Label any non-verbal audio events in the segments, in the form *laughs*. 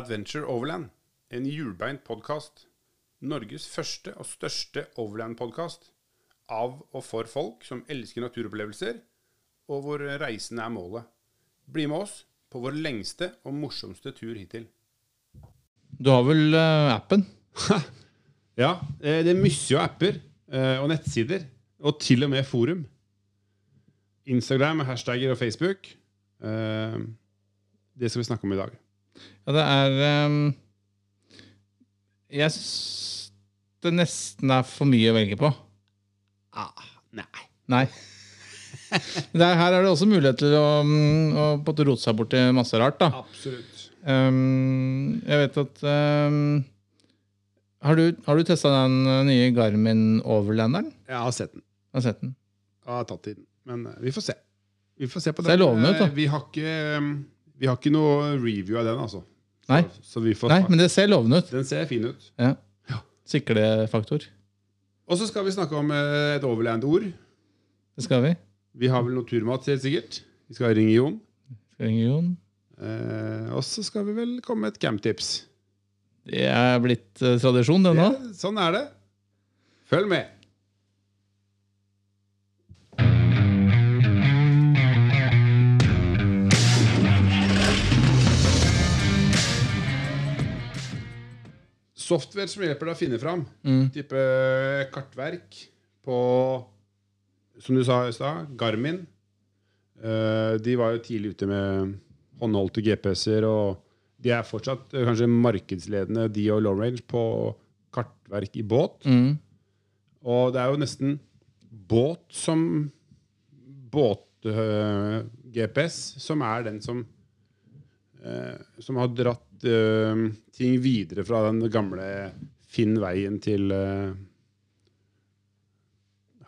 Adventure Overland, en hjulbeint podkast. Norges første og største overland-podkast. Av og for folk som elsker naturopplevelser, og hvor reisen er målet. Bli med oss på vår lengste og morsomste tur hittil. Du har vel uh, appen? Ja, eh, det er mye apper eh, og nettsider, og til og med forum. Instagram, hashtagger og Facebook. Det skal vi snakke om i dag. Ja, det er um, Jeg syns det nesten er for mye å velge på. Ah, nei. Nei. *laughs* Det er, her er det også mulighet til å, å, å måte rote seg bort til masse rart. da. Absolutt. Um, jeg vet at um, Har du, har du testa den eh, nye Garmin Overlanderen? Jeg har sett den. Jeg Har sett den? Jeg har tatt tiden. Men eh, vi får se. Vi får se på Ser den. lovende ut, da. Eh, Vi har ikke, vi har ikke noe review av den, altså. Så, Nei. Så vi får Nei, men det ser lovende ut. Den ser fin ut. Ja. Ja. Siklefaktor. Og så skal vi snakke om eh, et overland-ord. Det skal vi. Vi har vel noe turmat, helt sikkert. Vi skal ringe Jon. Skal ringe Jon. Eh, og så skal vi vel komme med et camptips. Det er blitt eh, tradisjon, det nå. Det- Sånn er det. Følg med. Software som hjelper deg å finne fram. Mm. Type kartverk på Som du sa i stad, Garmin. Uh, de var jo tidlig ute med håndholdte GPS-er, og de er fortsatt uh, kanskje markedsledende, de og long range, på kartverk i båt. Mm. Og det er jo nesten båt som båt-GPS som er den som eh, Som har dratt eh, ting videre fra den gamle Finn veien til eh,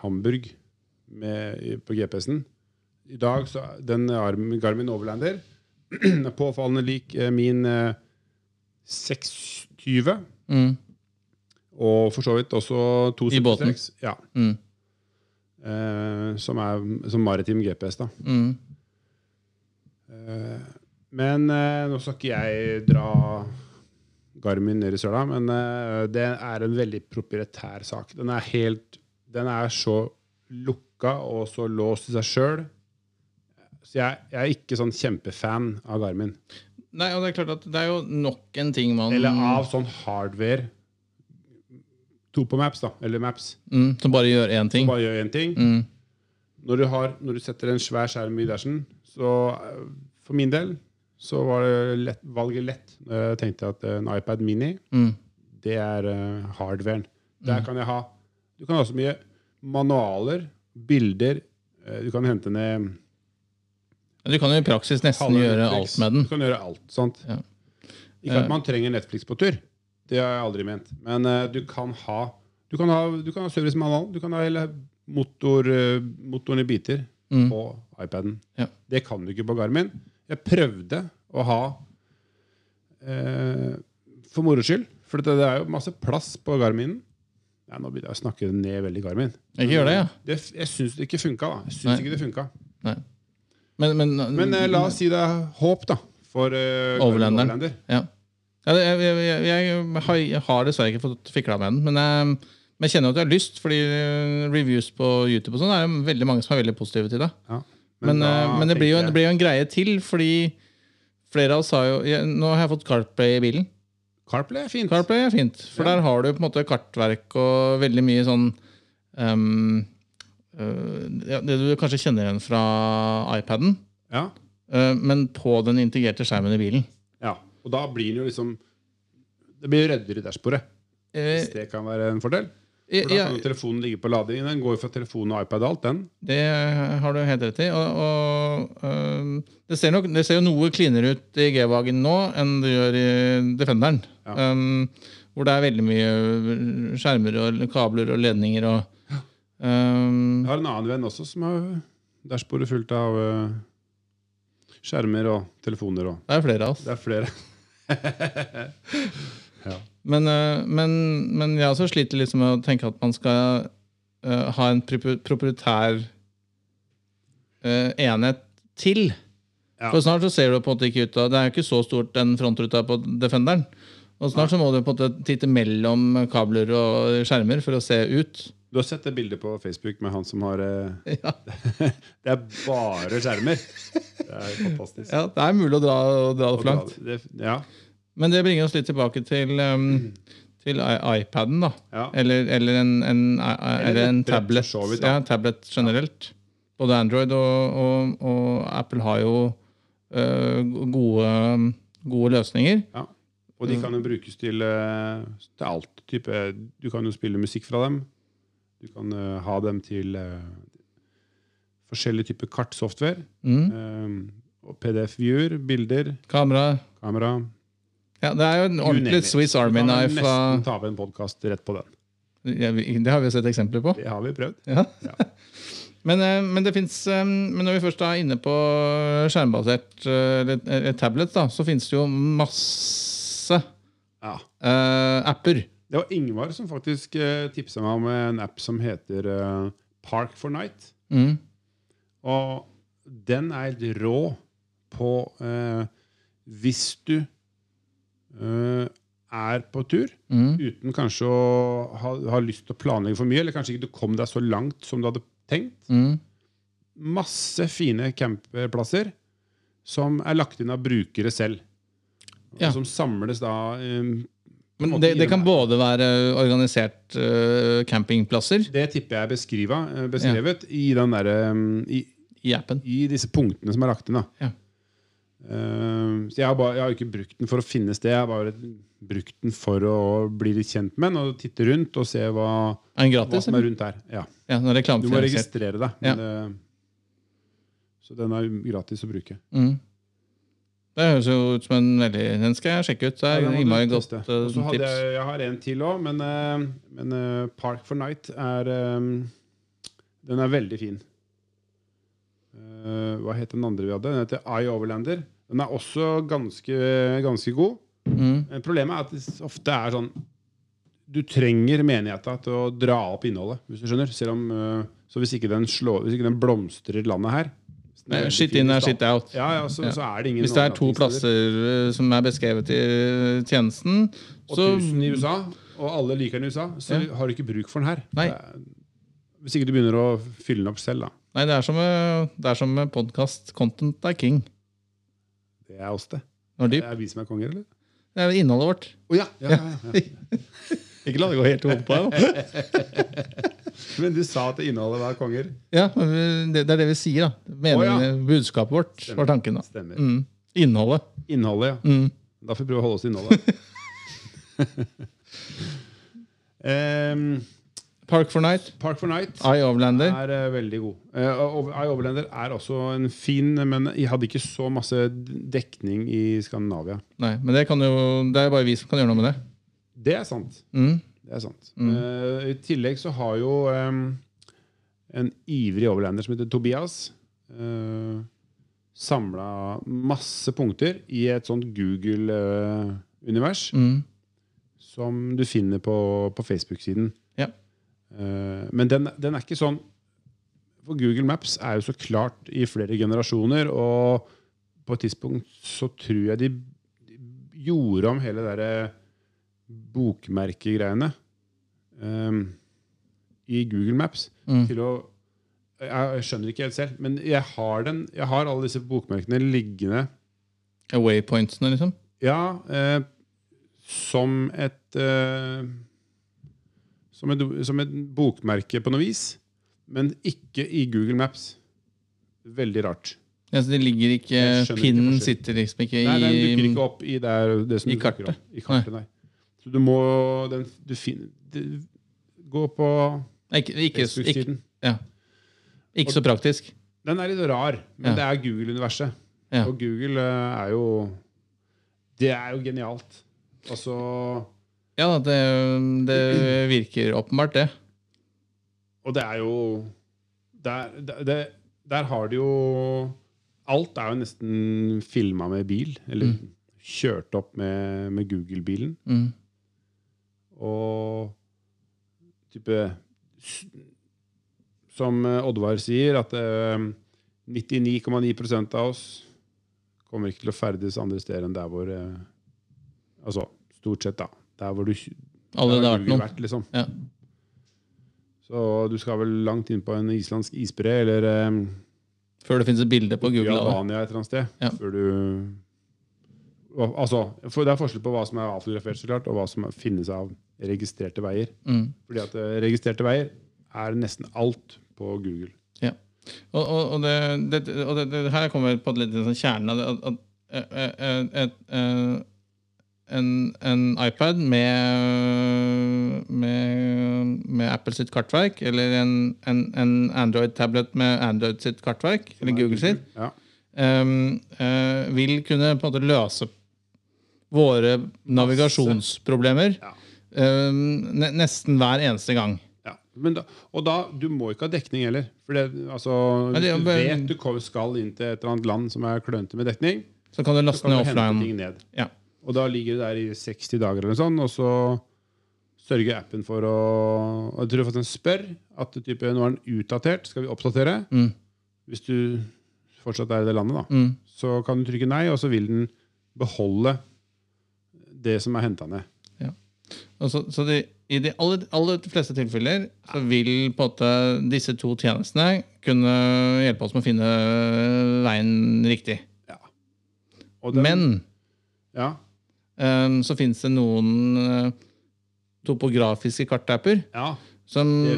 Hamburg med, på GPS-en. I dag så er den Garmin Overlander *clears throat* er påfallende lik eh, min eh, 620. Mm. Og for så vidt også I 276. Ja. Mm. Eh, som er som maritim GPS, da. Mm. Eh, men eh, nå skal ikke jeg dra Garmin ned i søla, men eh, det er en veldig proprietær sak. Den er helt Den er så lukka og så låst i seg sjøl. Så jeg, jeg er ikke sånn kjempefan av Garmin. Nei, og det er klart at det er jo nok en ting man Eller av sånn hardware. Topo Maps, da. Eller Maps. mm, Som bare gjør én ting. Som Bare gjør én ting. Mm. når du, har, når du setter en svær skjerm i dashen, så eh, for min del så var det lett, valget lett. når Jeg tenkte at en iPad Mini, Mm. det er uh, hardwaren. Der kan jeg ha Du kan ha så mye manualer, bilder eh, Du kan hente ned Du kan jo i praksis nesten gjøre alt med den. Du kan gjøre alt, sant? Ja. Ikke at Eh. man trenger Netflix på tur. Det har jeg aldri ment. Men eh, du kan ha Du kan ha, du kan ha servicemanual. Du kan ha hele motor, eh, motoren i biter Mm. på iPaden. Ja. Det kan du ikke på Garmin. Jeg prøvde å ha eh, for moro skyld. For det, det er jo masse plass på Garminen. Ja, nå begynner jeg å snakke ned veldig Garmin. Ikke gjør det, ja. Det, jeg syns det ikke funka. da. Jeg syns ikke det funka. Nei. Men, men, Men eh, la oss si det er håp, da. For eh, Garmin Overlanderen. Overlander. Ja. Ja, jeg, jeg, jeg, jeg, har, jeg har dessverre ikke fått fikla med den. Men jeg, men jeg kjenner at jeg har lyst, fordi eh, reviews på YouTube og sånn er det veldig mange som er veldig positive til det. Ja. Men, da eh, men det, blir jo, det blir jo en greie til, fordi flere av oss har jo jeg, Nå har jeg fått CarPlay i bilen. CarPlay er fint. CarPlay er fint, for Ja. der har du på en måte kartverk og veldig mye sånn um, uh, Det du kanskje kjenner igjen fra iPaden, Ja. uh, men på den integrerte skjermen i bilen. ja. Og da blir det jo liksom Det blir jo reddere i dashbordet. Hvis det kan være en fordel. For da ja, kan jo telefonen ligge på lading. Den går jo fra telefon og iPad og alt, den. det har du helt rett i. Og, og øh, det, ser nok, det ser jo noe cleanere ut i G-Wagen nå enn det gjør i Defenderen. Ja. Um, hvor det er veldig mye skjermer og kabler og ledninger og um, Jeg har en annen venn også som har dashbordet fullt av uh, skjermer og telefoner. Og. Det er flere av oss. Det er flere. *laughs* ja. Men, øh, men, men jeg også sliter litt med å tenke at man skal uh, ha en proprietær uh, enhet til. Ja. For snart så ser du på en måte ikke ut av Det er jo ikke så stort den frontruta på Defenderen. Og snart så må du på en måte titte mellom kabler og skjermer for å se ut. Du har sett det bildet på Facebook med han som har eh, Ja, *laughs* Det er bare skjermer. Det er fantastisk. ja Det er mulig å dra, dra det for langt. Det, ja, Men det bringer oss litt tilbake til, um, til iPaden, da. ja. Eller, eller en, en, eller en tablet. vidt. Ja, tablet generelt. Både Android og, og, og Apple har jo uh, gode, gode løsninger. ja. Og de kan jo brukes til, eh, til alt. Type, du kan jo spille musikk fra dem. Du kan uh, ha dem til uh, forskjellige typer kartsoftware. Mm. eh, PDF-viewer, bilder, Kamera. kamera. Ja, det er jo en ordentlig. Swiss Army Du kan knife. nesten ta av en podkast rett på den. Ja, Det har vi sett eksempler på. Det har vi prøvd. Ja. Ja. *laughs* Men, eh, men det finnes, eh, men når vi først er inne på skjermbasert eh, eller, eller tablet, da, så finnes det jo masse Ja. uh, apper. Det var Ingvar som faktisk uh, tipsa meg om en app som heter Park for Night. Mm. Og den er helt rå på uh, Hvis du er på tur Mm. uten kanskje å ha, ha lyst til å planlegge for mye, eller kanskje ikke du kom deg så langt som du hadde tenkt. Mm. Masse fine campingplasser som er lagt inn av brukere selv. Ja. Og som samles da um, Men det, det kan både være organisert uh, campingplasser Det tipper jeg er beskriva, eh, beskrevet i, den der, um, i, i appen. i disse punktene som er lagt inn. Da. Ja. Eh, så jeg har, bare, jeg har ikke brukt den for å finne sted, jeg har bare brukt den for å bli litt kjent med den og titte rundt og se hva, den hva gratis? som er rundt der. Ja. Ja, Du må registrere deg. Ja. så den er gratis å bruke. Mm. Det høres jo ut som en veldig Den skal jeg sjekke ut. Innmari godt tips. jeg, jeg har en til òg, men, uh, men uh, Park for Night er um, Den er veldig fin. Eh, hva het den andre vi hadde? Den heter Eye Overlander. Den er også ganske, ganske god. Mm. Problemet er at det ofte er sånn Du trenger menigheta til å dra opp innholdet, hvis du skjønner. Om, eh, så hvis ikke den, slår, hvis ikke den blomstrer landet her Shit in er shit out. Ja, ja, så, Ja. så er det ingen Hvis det er to plasser eh, som er beskrevet i tjenesten, og så 1000 i USA, og alle liker den i USA, så har du ikke bruk for den her. Nei. Hvis ikke du begynner å fylle den opp selv, da. Nei, det er som det er som med podkast. Content er king. Det er oss, det. Er Det er vi som er konger, eller? Det er innholdet vårt. Oh, ja. ja, ja, ja. *laughs* Ikke la det gå helt i hodet på deg. *laughs* Men du sa at innholdet var konger. Ja, det, det er det vi sier, da. Meningen, Budskapet vårt var tanken. da. Stemmer. Mm. Innholdet. Innholdet, ja. Mm. Da får vi prøve å holde oss til innholdet. *laughs* Ehm, Park for Night. Park for Night Eye Overlander. er eh, veldig god. Uh, Eye Overlander er også en fin, men jeg hadde ikke så masse dekning i Skandinavia. Nei, men det, kan jo, det er bare vi som kan gjøre noe med det. Det er sant. Mm. Det er sant. Mm. Eh, I tillegg så har jo en ivrig overlander som heter Tobias uh, samla masse punkter i et sånt Google-univers Mm. som du finner på, på Facebook-siden. Ja. Eh, men den, den er ikke sånn For Google Maps er jo så klart i flere generasjoner, og på et tidspunkt så tror jeg de gjorde om hele det derre bokmerkegreiene um, i Google Maps Mm. til å jeg, jeg skjønner ikke helt selv, men jeg har, den, jeg har alle disse bokmerkene liggende Waypointsene, liksom. ja, eh, som et eh, som, et som et bokmerke på noe vis, men ikke i Google Maps. Veldig rart. Ja, så det ligger ikke, Pinnen ikke sitter liksom ikke i Nei, den dukker ikke opp i der, det som i kartet. Opp, I kartet nei. Så du må den, du finner, du, Gå på Facebook-siden. ja. ikke så praktisk. Den er litt rar, men Ja. det er Google-universet. Ja. Og Google eh, er jo Det er jo genialt. Altså Ja, det, det virker åpenbart, det. Og det er jo Der, der, det, der har de jo Alt er jo nesten filma med bil. Eller kjørt opp med, med Google-bilen. Mm. Og type Som eh, Oddvar sier, at eh, 99,9% av oss kommer ikke til å ferdes andre steder enn der hvor eh, Altså stort sett, da. Der hvor du Alle det har vært noen. vært, liksom. Ja. Så du skal vel langt inn på en islandsk isbre eller um, Før det finnes et bilde på Google. Albania et eller annet sted. Ja. Før du Altså, for Det er forskjell på hva som er avfotografert, så klart, og hva som finnes av registrerte veier. Mm. Fordi at eh, registrerte veier er nesten alt på Google. Og, og, og, det, det, og det, her kommer jeg på litt sånn kjernen av det. At, at, at, at eh, en, en iPad med, med, med Apple sitt kartverk, eller en, en, en Android-tablet med Android sitt kartverk, eller Google sitt, Ja. um, uh, vil kunne på en måte løse våre navigasjonsproblemer Ja. um, nesten hver eneste gang. Ja. Men da, og da, du må ikke ha dekning heller. For det, altså, det du vet du skal inn til et eller annet land som er klønete med dekning, Så kan du laste ned offline. ned. Ja. Og da ligger det der i 60 dager eller noe sånt, og så sørger appen for å Jeg tror faktisk den spør at type, nå er den utdatert, skal vi oppdatere? Mm. Hvis du fortsatt er i det landet, da. Mm. Så kan du trykke nei, og så vil den beholde det som er henta ned. Og så, så de, I de aller, aller fleste tilfeller så vil på en måte disse to tjenestene kunne hjelpe oss med å finne veien riktig. Og den- Men ja, så fins det noen eh, topografiske kartapper ja, som det,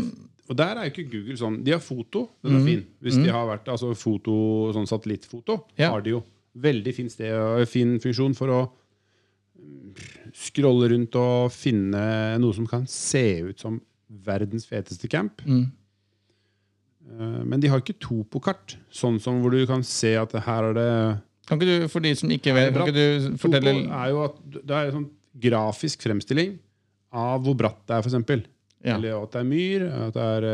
og der er jo ikke Google sånn. De har foto, den er mm, fin. Hvis de har vært altså foto, sånn satellittfoto, Ja. har de jo. Veldig fin, sted, fin funksjon for å mm, scrolle rundt og finne noe som kan se ut som verdens feteste camp. Mm. Eh, Men de har ikke topokart, sånn som hvor du kan se at her er det Kan ikke du, for de som ikke vet, kan ikke du fortelle er jo at det er en sånn grafisk fremstilling av hvor bratt det er, f.eks. ja. Eller at det er myr, at det er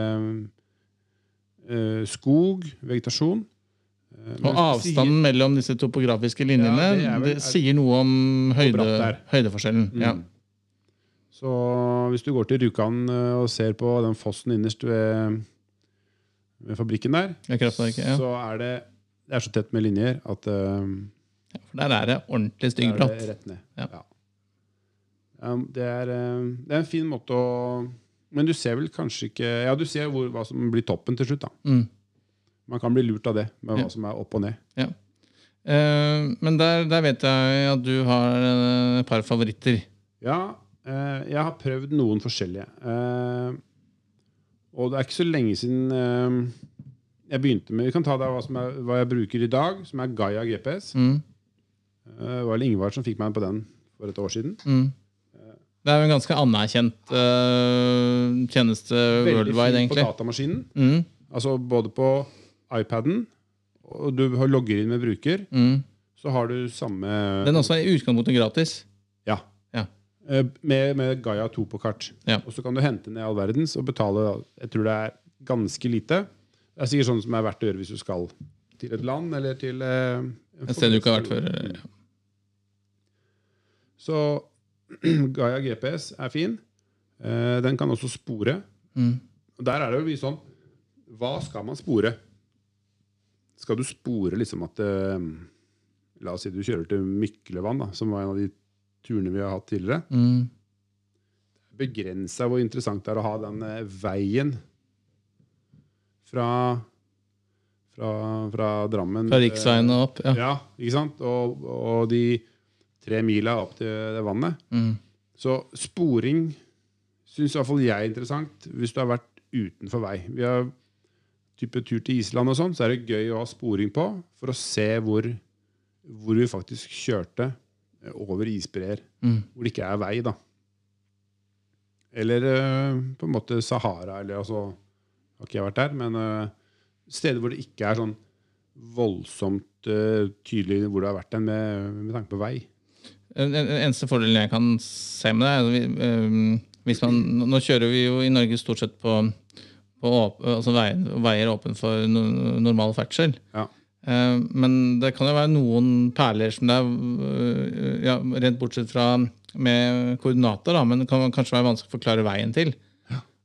eh, skog, vegetasjon. Eh, men Og avstanden avstanden mellom disse topografiske linjene Ja, det vel- det sier noe om høyde, høydeforskjellen. Mm. Ja. Så hvis du går til Rjukan og ser på den fossen innerst ved, ved fabrikken der, ja. så er det, det er så tett med linjer at eh, For der er det ordentlig det rett ned. Ja. Ja. Um, det, er, uh, det er en fin måte å Men du ser vel kanskje ikke Ja, du ser hvor, hva som blir toppen til slutt. da. Mm. Man kan bli lurt av det, med Ja. hva som er opp og ned. Eh, men der, der vet jeg at du har et par favoritter. Ja, jeg har prøvd noen forskjellige. Og det er ikke så lenge siden jeg begynte med Vi kan ta deg hva, som er, hva jeg bruker i dag, som er Gaia GPS. Mm. Eh, det var vel Ingvar som fikk meg på den for et år siden. Mm. Det er jo en ganske anerkjent uh, tjeneste Veldig worldwide, fin på datamaskinen. Mm. Altså både på iPaden, og du logger inn med bruker, Mm. så har du samme Den er også i utgangspunktet gratis. Ja. Ja. Eh, Med, med Gaia 2 på kart. Ja. Og så kan du hente ned all verdens og betale Jeg tror det er ganske lite. Det er sikkert sånn som er verdt å gjøre hvis du skal til et land eller til eh, en Et sted du ikke har vært før. Ja. Så *clears throat* Gaia GPS er fin. Eh, Den kan også spore. Mm. Der er det jo mye sånn Hva skal man spore? Skal du spore liksom at eh, La oss si du kjører til Myklevann, da, som var en av de turene vi har hatt tidligere. Mm. Begrensa hvor interessant det er å ha den eh, veien fra, fra, fra Drammen Fra riksveien og opp. Ja. Ja. ikke sant? Og, og de tre mila opp til det vannet. Mm. Så sporing syns iallfall jeg er interessant hvis du har vært utenfor vei. Vi har type tur til Island og sånn, så er det gøy å ha sporing på for å se hvor, hvor vi faktisk kjørte over isbreer. Mm. Hvor det ikke er vei, da. Eller eh, på en måte Sahara, eller altså Har ikke jeg vært der, men uh, steder hvor det ikke er sånn voldsomt uh, tydelig hvor du har vært den med, med tanke på vei. Den eneste fordelen jeg kan se med det, er øhm, hvis man, nå- kjører vi jo i Norge stort sett på, på åp, altså veier, veier åpne for no, normal ferdsel. Ja. Eh, men det kan jo være noen perler som det er ja, Rent bortsett fra med koordinater, da, men det kan kanskje være vanskelig å forklare veien til.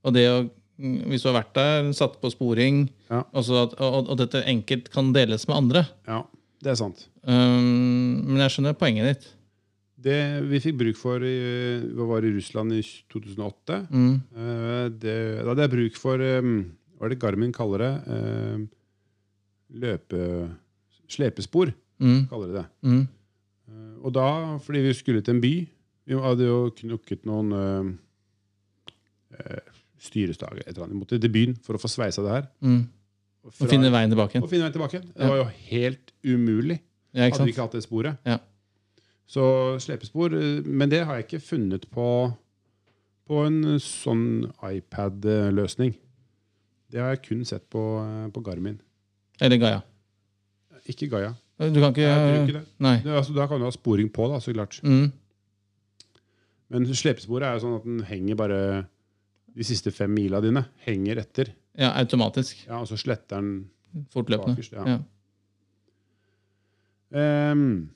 Og det å, Hvis du har vært der, satt på sporing, Ja. at, og, og dette enkelt kan deles med andre, Ja. det er sant. Um, men jeg skjønner poenget ditt. Det vi fikk bruk for i, var i Russland i 2008 Mm. uh, det, Da hadde jeg bruk for um, Hva er det Garmin kaller det? Eh, løpe... Slepespor, Mm. kaller de det. Mm. Uh, Og da, fordi vi skulle til en by Vi hadde jo knukket noen eh, eh, styrestager. Et eller annet. Jeg måtte til byen for å få sveisa det her. Mm. Fra, Og finne veien tilbake. og finne veien tilbake. Det var jo helt umulig. Ja, Hadde vi ikke hatt det sporet. Ja. Så slepespor eh, Men det har jeg ikke funnet på på en sånn iPad-løsning. Det har jeg kun sett på, eh, på Garmin. Eller Gaia. Ikke Gaia. Du kan ikke ikke. Det altså, da kan du ha sporing på, da, så klart. Mm. Men slepesporet er jo sånn at den henger bare De siste fem mila dine henger etter. Ja, automatisk. Ja, Og så sletter den Fortløpende. bakerst. Ja. Ja. Um,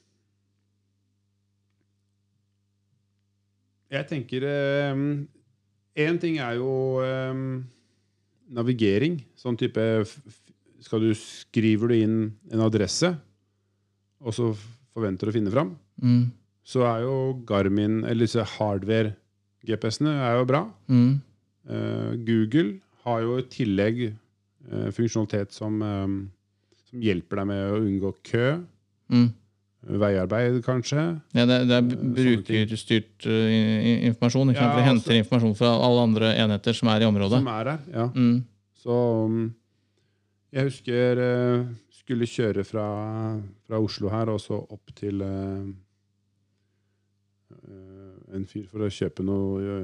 jeg tenker Én ting er jo um, navigering. Sånn type Skal du Skriver du inn en adresse, og så forventer du å finne fram, Mm. så er jo Garmin, eller disse hardware-GPS-ene, er jo bra. Mm. Eh, Google har jo i tillegg eh, funksjonalitet som, ehm, som hjelper deg med å unngå kø. Mm. Veiarbeid, kanskje. Ja, det, det er brukerstyrt informasjon. Ikke? Ja, de henter altså- informasjon fra alle andre enheter som er i området. Som er der, ja. Mm. Så um, jeg husker eh, skulle kjøre fra, fra Oslo her og så opp til eh, eh, en fyr for å kjøpe noe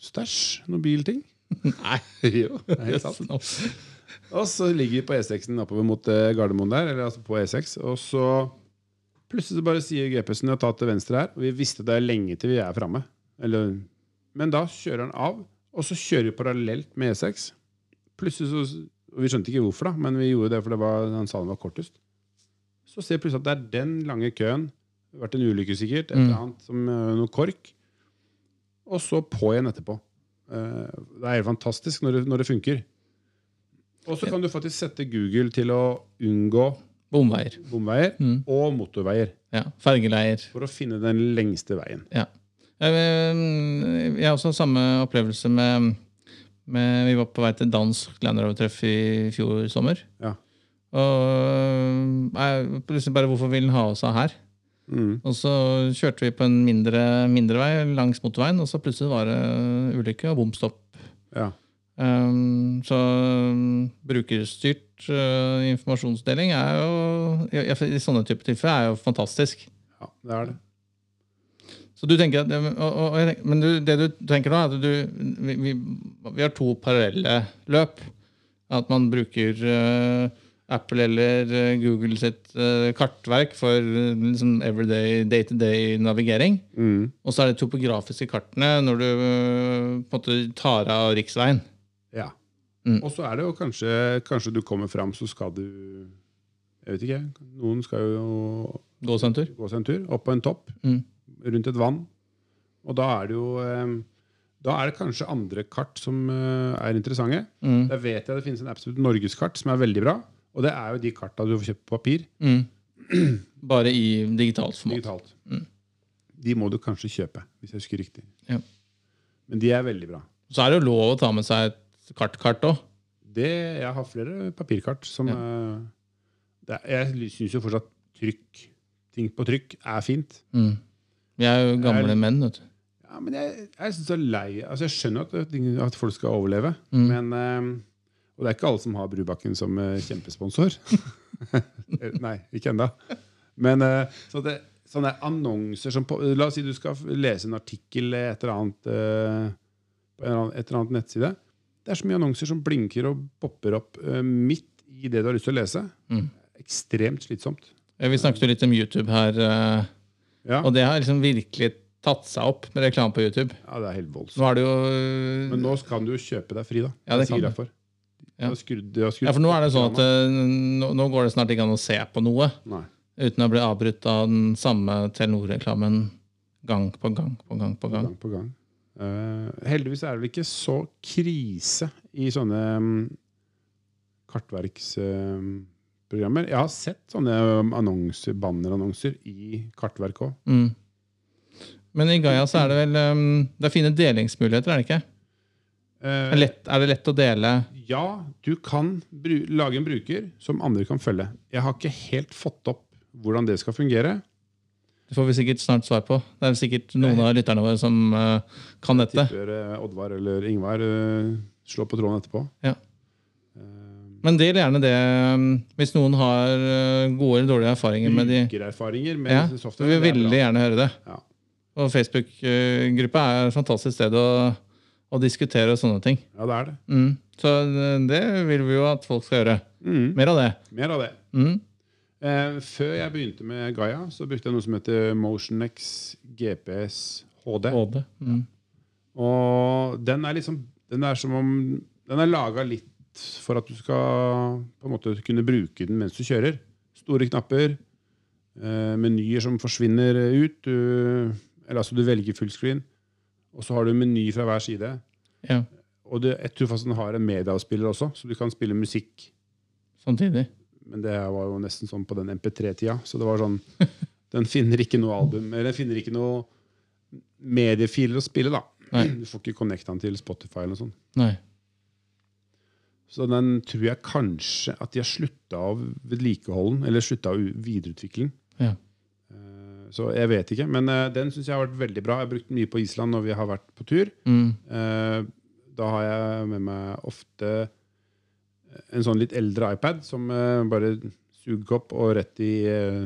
stæsj. Noen bilting. Nei. *laughs* jo, det er helt sant. Og så ligger vi på E6-en oppover mot eh, Gardermoen der, eller altså på E6, og så plutselig så bare sier GPS-en at ta til venstre her, og vi visste det er lenge til vi er framme. Men da kjører han av, og så kjører vi parallelt med E6. Plutselig så og Vi skjønte ikke hvorfor, da, men vi gjorde det for det var, han sa den var kortest. Så ser vi plutselig at det er den lange køen. Det har vært en ulykke sikkert, et Mm. eller annet som eh, noe kork. Og så på igjen etterpå. Eh, Det er helt fantastisk når det, når det funker. Og så kan du faktisk sette Google til å unngå Bomveier. bomveier Mm. og motorveier Ja. Fergeleier. for å finne den lengste veien. Ja. Jeg, eh, har også samme opplevelse med, med Vi var på vei til dansk Land Rover-treff i fjor sommer. Ja. Og jeg, plutselig bare Hvorfor vil den ha oss av her? Mm. Og så kjørte vi på en mindre, mindre vei langs motorveien, og så plutselig var det ulykke og bomstopp. Ja. Um, så um, brukerstyrt uh, informasjonsdeling er jo i, i, i sånne typer tilfeller er jo fantastisk. ja, det er det. Så du tenker at, og, og, og Men du, det du tenker da, er at du, vi, vi, vi har to parallelle løp. At man bruker uh, Apple eller uh, Google sitt uh, kartverk for uh, liksom everyday, day-to-day navigering. Mm. Og så er det topografiske kartene når du på en måte tar av riksveien. Ja. Mm. Og så er det jo kanskje Kanskje du kommer fram, så skal du Jeg vet ikke. Noen skal jo Gå seg en tur. gå seg en tur opp på en topp Mm. rundt et vann. Og da er det jo eh, Da er det kanskje andre kart som eh, er interessante. Mm. Der vet jeg det finnes en absolutt norgeskart som er veldig bra. Og det er jo de karta du får kjøpt på papir. Mm. *clears throat* Bare i digitalt format. digitalt. Mm. De må du kanskje kjøpe, hvis jeg husker riktig. Ja. Men de er veldig bra. Så er det jo lov å ta med seg et kartkart òg. Det, jeg har flere papirkart som Ja. eh, det er, Jeg syns jo fortsatt trykk, ting på trykk, er fint. Mm. Vi er jo gamle Er- menn, vet du. Ja, men jeg, jeg er lei Altså, jeg skjønner at, at folk skal overleve, Mm. men eh, Og det er ikke alle som har Brubakken som eh, kjempesponsor. *laughs* Nei, ikke ennå. Men eh, så det, sånne annonser som på, La oss si du skal lese en artikkel et eller annet eh, på en eller annen, et eller annet nettside. Det er så mye annonser som blinker og popper opp midt i det du har lyst til å lese. Mm. Ekstremt slitsomt. Vi snakket jo litt om YouTube her, Ja, og det har liksom virkelig tatt seg opp med reklame på YouTube. ja det er helt voldsomt. Nå er det jo Men nå kan du jo kjøpe deg fri, da. Ja, det Jeg kan du. Ja. Skrudd- skrudd Ja, for nå er det sånn at eh, nå, nå går det snart ikke an å se på noe Nei. uten å bli avbrutt av den samme Telenor-reklamen gang på gang på gang. på gang. Gang på gang. Uh, heldigvis er det vel ikke så krise i sånne um, kartverksprogrammer. Uh, Jeg har sett sånne annonser, bannerannonser i kartverk òg. Mm. Men i Gaia så er det vel um, Det er fine delingsmuligheter, er det ikke? Er det lett, er det lett å dele? Ja, du kan lage en bruker som andre kan følge. Jeg har ikke helt fått opp hvordan det skal fungere. Det får vi sikkert snart svar på. Det er sikkert noen av lytterne våre som uh, kan dette. Tipper uh, Oddvar eller Ingvar uh, slår på tråden etterpå. Ja. Eh, Men del gjerne det hvis noen har gode eller dårlige erfaringer med de Brukererfaringer med Ja, software. Vi vil veldig gjerne høre det. Ja. Og Facebook-gruppa er et fantastisk sted å, å diskutere sånne ting. ja, det er det. Mm. Så det vil vi jo at folk skal gjøre. Mm. Mer av det. Mer av det. Mm. Eh, før jeg begynte med Gaia, så brukte jeg noe som heter MotionX GPS HD. HD. Mm. Og den er liksom Den er som om Den er laga litt for at du skal på en måte kunne bruke den mens du kjører. Store knapper, eh, menyer som forsvinner ut. Du, eller altså du velger fullscreen, og så har du en meny fra hver side. Ja, Og det, jeg tror faktisk den har en medieavspiller også, så du kan spille musikk. samtidig. Men det var jo nesten sånn på den MP3-tida. Så det var sånn *laughs* Den finner ikke noe album Eller den finner ikke noe mediefiler å spille, da. Nei. Du får ikke connecta den til Spotify eller noe sånt. Nei. Så den tror jeg kanskje at de har slutta å vedlikeholde den, eller slutta å videreutvikle den. Ja. Eh, Så jeg vet ikke. Men uh, den syns jeg har vært veldig bra. Jeg har brukt den mye på Island når vi har vært på tur. Mm. Uh, Da har jeg med meg ofte en sånn litt eldre iPad som uh, bare suger opp og rett i eh,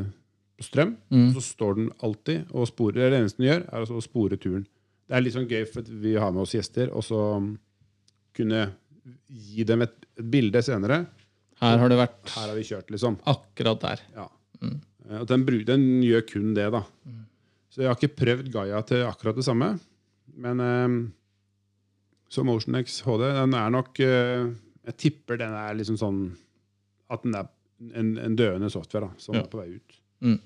strøm. Mm. Så står den alltid og sporer. Det eneste den gjør, er altså å spore turen. Det er litt sånn gøy, for at vi har med oss gjester, og så um, kunne gi dem et, et bilde senere. Her har det vært Her har vi kjørt, liksom. akkurat der. Ja. Eh, Og den, den gjør kun det, da. Så jeg har ikke prøvd Gaia til akkurat det samme. Men eh, så MotionX HD, den er nok eh, Jeg tipper den er liksom sånn At den er en, en døende software da, som Ja. er på vei ut. Mm.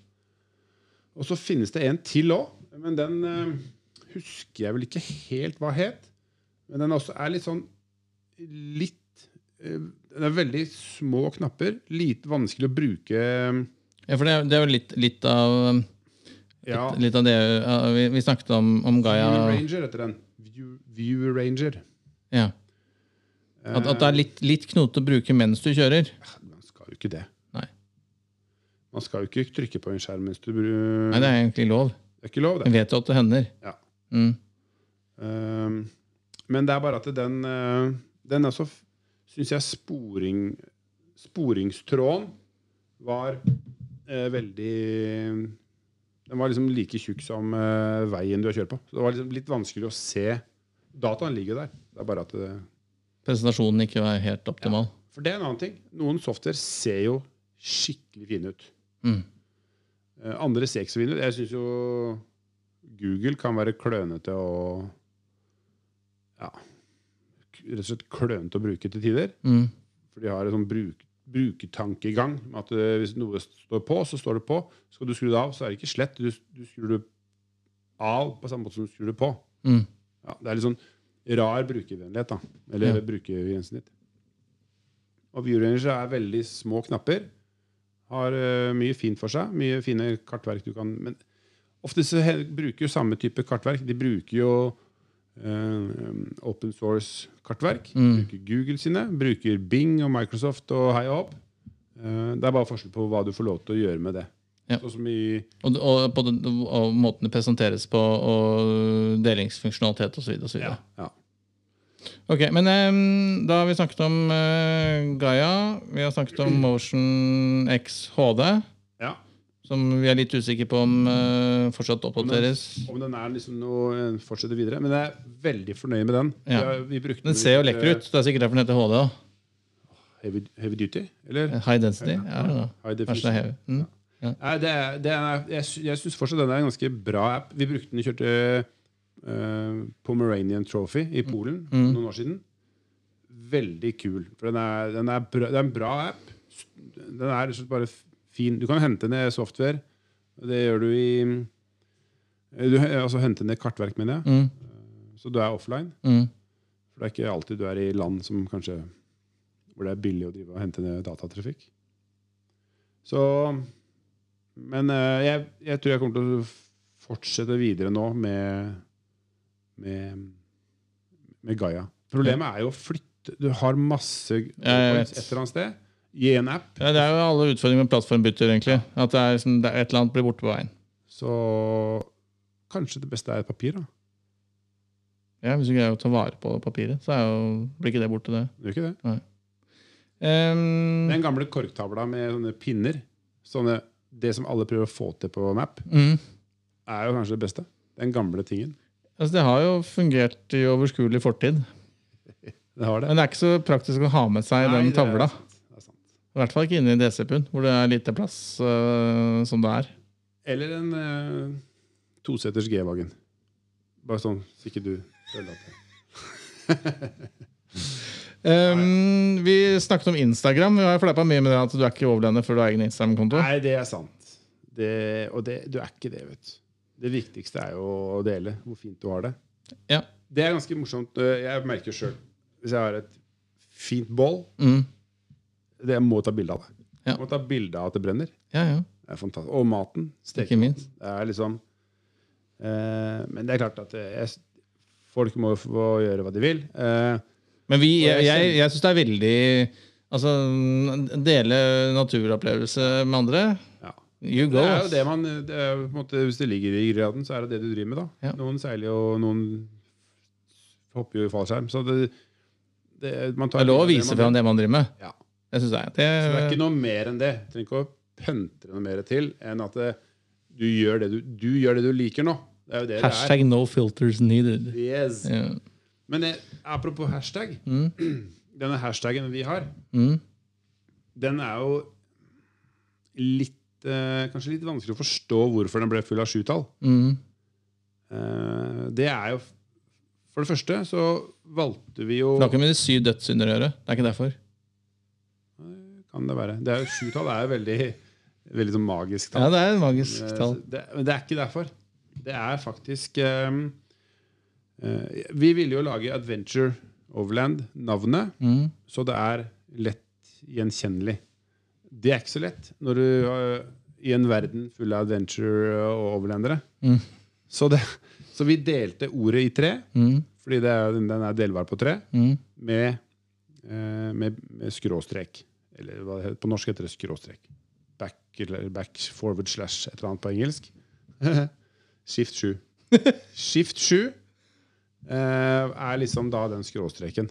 Og så finnes det en til òg, men den eh, husker jeg vel ikke helt hva het. Men den også er litt sånn litt eh, Den er veldig små knapper. Lite vanskelig å bruke. Ja, for det, det er jo litt, litt av Ja, Litt av det vi, vi snakket om, om Gaia. View Ranger heter den. View, View Ranger. Ja. At, at det er litt, litt knotete å bruke mens du kjører. Eh, Man skal jo ikke det. Nei. Man skal jo ikke trykke på en skjerm mens du Nei, det er egentlig lov. Det er ikke lov, det. Jeg vet jo at det hender. Ja. Mm. Um, men det er bare at den uh, Den altså Syns jeg sporing Sporingstråden var eh, veldig Den var liksom like tjukk som eh, veien du har kjørt på. Så det var liksom litt vanskelig å se. Dataen ligger der. Det er bare at det, Presentasjonen ikke var helt optimal. For det er en annen ting. Noen software ser jo skikkelig fine ut. Mm. Eh, andre ser ikke så fine ut. Jeg syns jo Google kan være klønete og Ja Rett og slett klønete å bruke til tider. Mm. For de har et sånt bruk, brukertankegang. At eh, hvis noe står på, så står det på. Skal du skru det av, så er det ikke slett. Du, du skrur det av på samme måte som du skrur det på. Mm. Ja, det er litt sånn rar brukervennlighet, da. Eller Ja. brukergrensesnitt. Og ViewRanger er veldig små knapper. Har uh, mye fint for seg. Mye fine kartverk du kan Men ofte så bruker jo samme type kartverk. De bruker jo open source-kartverk. Mm. Bruker Google sine. Bruker Bing og Microsoft og hei og hopp. Eh, det er bare forskjell på hva du får lov til å gjøre med det. Ja. Sånn Og, og, på den, og måten det presenteres på, og delingsfunksjonalitet osv. ja, ja. Ok, men um, da har vi snakket om uh, Gaia. Vi har snakket om Motion X HD. Som vi er litt usikre på om uh, fortsatt oppdateres. Om den er liksom noe eh, fortsetter videre. Men jeg er veldig fornøyd med den. Ja. Vi vi Den ser jo lekker ut. Det er sikkert derfor den heter HD. da. Heavy, heavy duty, eller? High density. Ja. High definition. Mm. Nei, det er, det er, jeg jeg syns fortsatt den er en ganske bra app. Vi brukte den, kjørte uh, Pomeranian Trophy i Polen Mm. noen år siden. Veldig kul. For den er, den er, bra, det er en bra app. Den er bare fin. Du kan hente ned software. Det gjør du i du, Altså hente ned kartverk, mener jeg. Mm. Så du er offline. Mm. For det er ikke alltid du er i land som kanskje hvor det er billig å drive og hente ned datatrafikk. Så Men eh, jeg, jeg tror jeg kommer til å fortsette videre nå med med, med Gaia. Problemet er jo å flytte Du har masse et eller annet sted i en app. Ja, det er jo alle utfordringer med plattformbytter, egentlig. At det er, sånn, det er et eller annet blir borte på veien. Så kanskje det beste er et papir. da Ja, Hvis du greier å ta vare på papiret, så jo, blir ikke det borte, det. Gjør ikke det? Um, Den gamle korktavla med sånne pinner, sånne, det som alle prøver å få til på Map, mm. er jo kanskje det beste. Den gamle tingen. altså, det har jo fungert i overskuelig fortid. *laughs* Det har det. Men det er ikke så praktisk å ha med seg Nei, den det tavla. sant. Det er sant. I hvert fall ikke inne i DC-pund, hvor det er lite plass uh, som det er. Eller en uh, toseters G-vagen. Bare sånn så ikke du føler at det *laughs* Um, vi snakket om Instagram. Vi har fleipa mye med det at du er ikke overlender før du har egen Instagram-konto. Nei, det er sant. Det, og det, du er ikke det, vet du. Det viktigste er jo å dele hvor fint du har det. Ja. Det er ganske morsomt. Jeg merker sjøl hvis jeg har et fint bål Mm. Det må ta bilde av det. Ja. Må ta bilde av at det brenner. Ja, ja. Det er fantastisk. Og maten. Ikke minst. Det er liksom eh, Men det er klart at jeg, folk må få gjøre hva de vil. Eh, Men vi, jeg jeg, jeg, syns det er veldig Altså, dele naturopplevelse med andre. ja. You go. Det er jo det man det er, på en måte, Hvis det ligger i graden, så er det det du driver med. da Ja. Noen seiler jo, noen hopper jo i fallskjerm. Så det, det, man tar Det er lov å vise fram det man driver med. Ja. Det syns jeg. Så det er ikke noe mer enn det. Du trenger ikke å pøntre noe mer til enn at det, du, gjør det du, du gjør det du liker nå. Det er jo det hashtag no filters needed. er. Yes. Ja. Men det, apropos hashtag. Mm. *clears throat* Denne hashtaggen vi har, Mm. den er jo litt eh, Kanskje litt vanskelig å forstå hvorfor den ble full av sjutall. Mm. Eh, det er jo For det første så valgte vi jo Det har ikke med de syv dødssynder å gjøre. Det er ikke derfor. Kan det være. Det er jo Sjutall er jo veldig, veldig sånn magisk tall. Ja, det er et magisk Eh, tall. Det, men det er ikke derfor. Det er faktisk um, uh, Vi ville jo lage Adventure Overland-navnet, Mm. så det er lett gjenkjennelig. Det er ikke så lett når du uh, i en verden full av adventure og overlandere. Mm. Så, det, så vi delte ordet i tre, Mm. fordi det den er delbar på tre, Mm. med, uh, med, med skråstrek. Eller hva det heter, på norsk heter det skråstrek. Back, eller back forward slash et eller annet på engelsk. Skift 7. Skift 7 eh, er liksom da den skråstreken.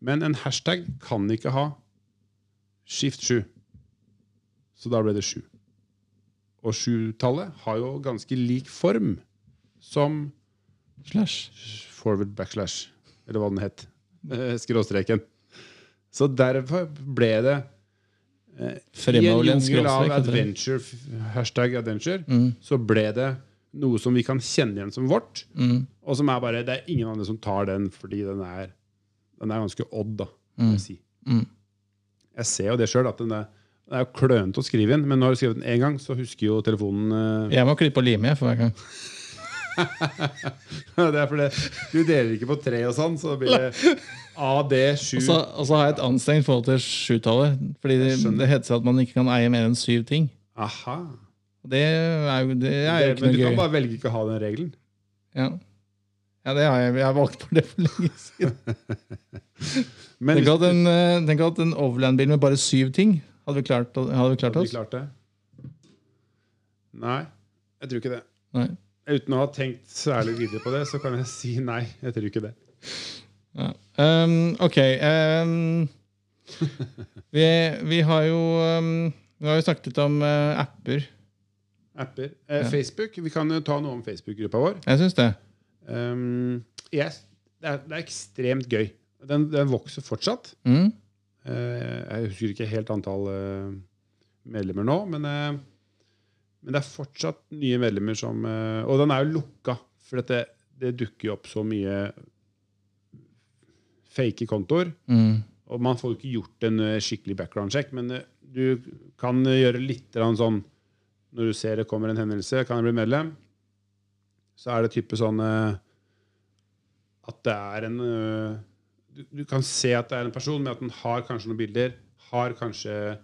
Men en hashtag kan ikke ha skift 7. Så da ble det 7. Og 7-tallet har jo ganske lik form som Slash. forward backslash, eller hva den het. *laughs* Skråstreken. Så derfor ble det eh, I en jungel av det. adventure, hashtag adventure, Mm. så ble det noe som vi kan kjenne igjen som vårt, Mm. og som er bare Det er ingen andre som tar den fordi den er, den er ganske odd, da. må Jeg, si. Mm. jeg ser jo det sjøl, at den er, den er jo klønete å skrive inn, men når du har skrevet den én gang, så husker jo telefonen eh, Jeg må klippe og lime jeg, for hver gang. *laughs* *laughs* Det er fordi du deler ikke på tre og sånn, så blir det AD7. Og så, og så har jeg et anstrengt forhold til sjutallet. Fordi det, det heter seg at man ikke kan eie mer enn syv ting. Aha. Det er jo, det er jo Det, ikke men du kan bare velge ikke å ha den regelen. Ja. ja, det har jeg. Jeg har valgt på det for lenge siden. *laughs* Men Tenk at en, eh, tenk at en overland-bil med bare syv ting hadde vi klart, hadde vi klart Hadde vi klart det? Nei, jeg tror ikke det. Nei. Uten å ha tenkt særlig videre på det, så kan jeg si nei. Jeg tror ikke det. Ja. Um, ok. Um, *laughs* vi, vi har jo um, Vi har jo snakket litt om uh, apper. Apper. Eh, Ja. Facebook. Vi kan jo ta noe om Facebook-gruppa vår. Jeg syns det. Yes, det, er, det er ekstremt gøy. Den, den vokser fortsatt. Mm. Uh, jeg husker ikke helt antall uh, medlemmer nå, men, men det er fortsatt nye medlemmer som eh, Og den er jo lukka, for dette, det dukker jo opp så mye fake kontoer. Mm. Og man får jo ikke gjort en eh, skikkelig background check, men eh, du kan gjøre litt sånn Når du ser det kommer en hendelse, kan jeg bli medlem, så er det type sånn At det er en du, du kan se at det er en person, men at den har kanskje noen bilder. Har kanskje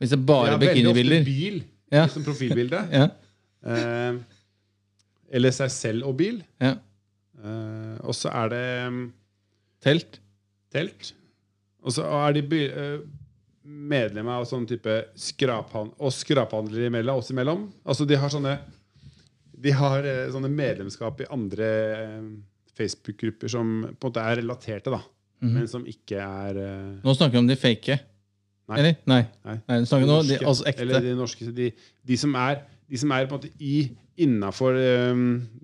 Hvis det bare Ja, veldig ofte bil Ja. som profilbilde. *laughs* Ja, Eh, eller seg selv og bil. ja. Eh, og så er det mm, Telt. telt. Og så er de eh, medlemmer av sånn type skraphandel, og skraphandlere imellom, oss imellom. Altså de har sånne De har eh, sånne medlemskap i andre eh, Facebook-grupper som på en måte er relaterte, da. Mhm. Men som ikke er Nå snakker vi om de fake. Nei. Eller? Nei. Nei. Nei du snakker nå de, norske, altså ekte. Eller de norske. De, de som er de som er på en måte i innafor um,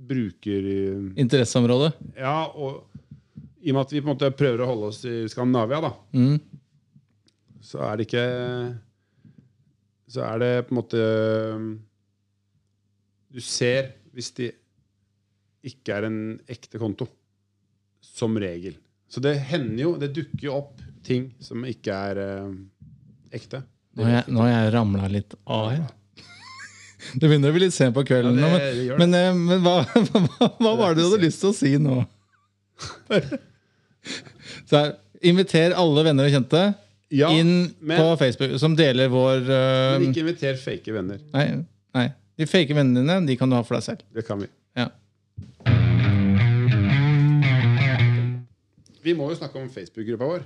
bruker... Interesseområdet Interesseområde. Ja, og i og med at vi på en måte prøver å holde oss i Skandinavia, da, Mm. så er det ikke Så er det på en måte um, Du ser hvis de ikke er en ekte konto. Som regel. Så det hender jo, det dukker jo opp ting som ikke er um, ekte. Nå har jeg, nå har jeg ramla litt av her. Det begynner å bli litt sent på Ja, kvelden. det, nå, det men men, eh, men *laughs* hva, hva, hva var det du hadde lyst til å si nå? *laughs* Så her, inviter alle venner og kjente Ja, inn men- på Facebook, som deler vår uh, Men ikke inviter fake venner. nei, nei. De fake vennene dine de kan du ha for deg selv. Det kan vi. Ja. Vi må jo snakke om Facebook-gruppa vår.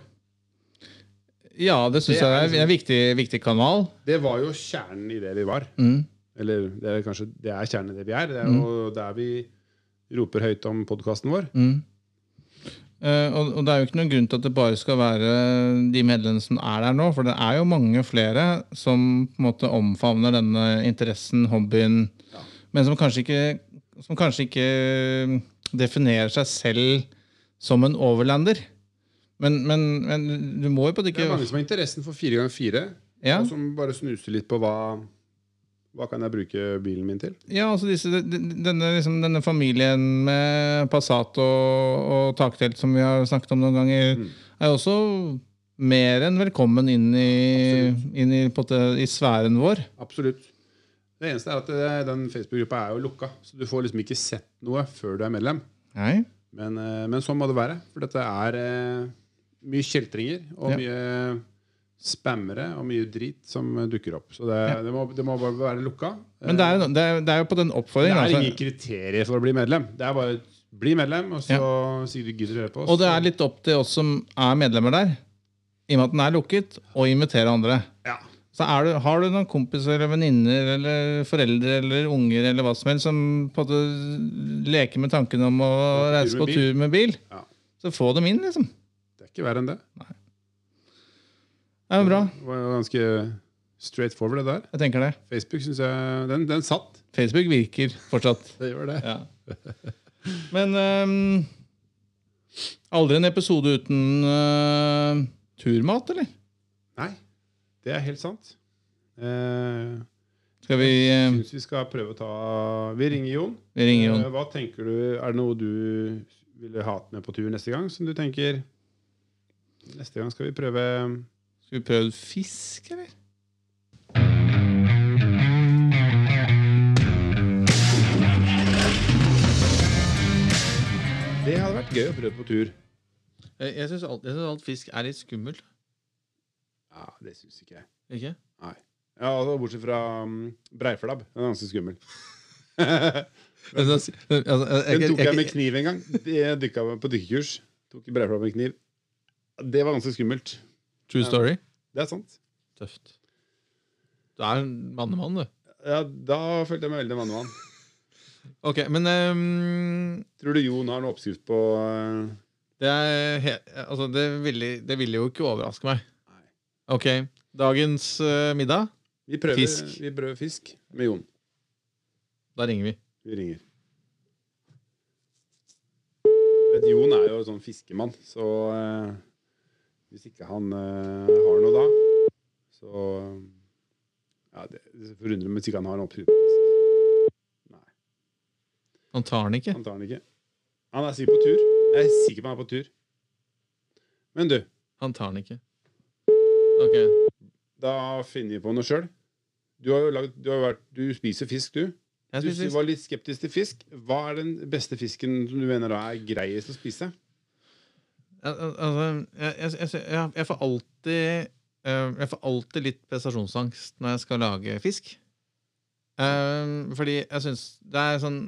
Ja, det syns jeg er liksom- en viktig, viktig kanal. Det var jo kjernen i det vi var. Mm. Eller det er kanskje det er kjernen i det vi er. Det er jo der vi roper høyt om podkasten vår. Mm. Uh, og, og det er jo ikke noen grunn til at det bare skal være de medlemmene som er der nå, for det er jo mange flere som på en måte omfavner denne interessen, hobbyen, Ja. men som kanskje ikke som kanskje ikke definerer seg selv som en overlander. Men, men, men du må jo på det ikke Det er mange som har interessen for fire ganger fire, ja, og som bare snuser litt på hva hva kan jeg bruke bilen min til. ja, altså disse, denne, liksom, denne familien med Passat og, og taktelt som vi har snakket om noen ganger, Mm. er jo også mer enn velkommen inn i, inn i, på en i sfæren vår. Absolutt. Det eneste er at det, den Facebook-gruppa er jo lukka, så du får liksom ikke sett noe før du er medlem. Men, eh, men sånn må det være. For dette er eh, mye kjeltringer og Ja. mye spammere og mye drit som dukker opp. Så det, Ja. det, må, det må bare være lukka. Men det er, jo- det, er, jo på den oppfordringen. det er altså. ingen kriterier for å bli medlem. Det er bare bli medlem, og så sier du gidder å høre på oss. Og det er litt opp til oss som er medlemmer der, i og med at den er lukket, å invitere andre. ja. Så du, Har du noen kompiser eller venninner eller foreldre eller unger eller hva som helst som på en måte leker med tanken om å reise på tur med bil, Ja. så få dem inn, liksom. Ikke verre enn det. Det er bra. Det var ganske straight forward, det der. Jeg tenker det. Facebook synes jeg den, den satt. Facebook virker fortsatt. *laughs* Det gjør det. Ja. Men um, aldri en episode uten uh, turmat, eller? Nei, det er helt sant. Uh, Skal vi eh, syns vi skal prøve å ta Vi ringer Jon. Vi ringer Jon. Uh, Hva tenker du, Er det noe du ville hatt med på tur neste gang? Som du tenker Neste gang skal vi prøve Skal vi prøve fisk, eller? Det hadde vært gøy å prøve på tur. Jeg, jeg syns alt, alt fisk er litt skummelt. Ja, det syns ikke jeg. Ikke? Nei. Ja, altså, Bortsett fra um, breiflabb. Den er ganske skummel. *laughs* Altså, altså, Den tok jeg- jeg med kniv en gang. Jeg dykka på dykkekurs. Tok breiflabb med kniv. Det var ganske skummelt. True story. Det er sant. Tøft. Du er en mannemann, du. Ja, Da følte jeg meg veldig mannemann. *laughs* Ok, men um, Tror du Jon har noe oppskrift på uh, det, er he altså, det, ville, det ville jo ikke overraske meg. Nei. Ok, dagens uh, middag. Vi prøver Fisk. Vi prøver fisk med Jon. Da ringer vi. Vi ringer. Vet, Jon er jo sånn fiskemann, så eh, hvis ikke han uh, har noe da, så Ja, det, det forundrer meg hvis ikke han har en oppskrift. Nei, Han tar den ikke. han tar den ikke. Han er sikkert på tur. Jeg er sikker på han er på tur. Men du, Han tar den ikke. Ok. da finner vi på noe sjøl. Du har jo lagd, du, har vært, du spiser fisk, du. Jeg spiser fisk. Du var litt skeptisk til fisk. Hva er den beste fisken som du mener da er greiest å spise? Al- al- Altså, jeg, jeg, jeg, jeg, jeg får alltid eh, Jeg får alltid litt prestasjonsangst når jeg skal lage fisk. Eh, fordi jeg syns det er sånn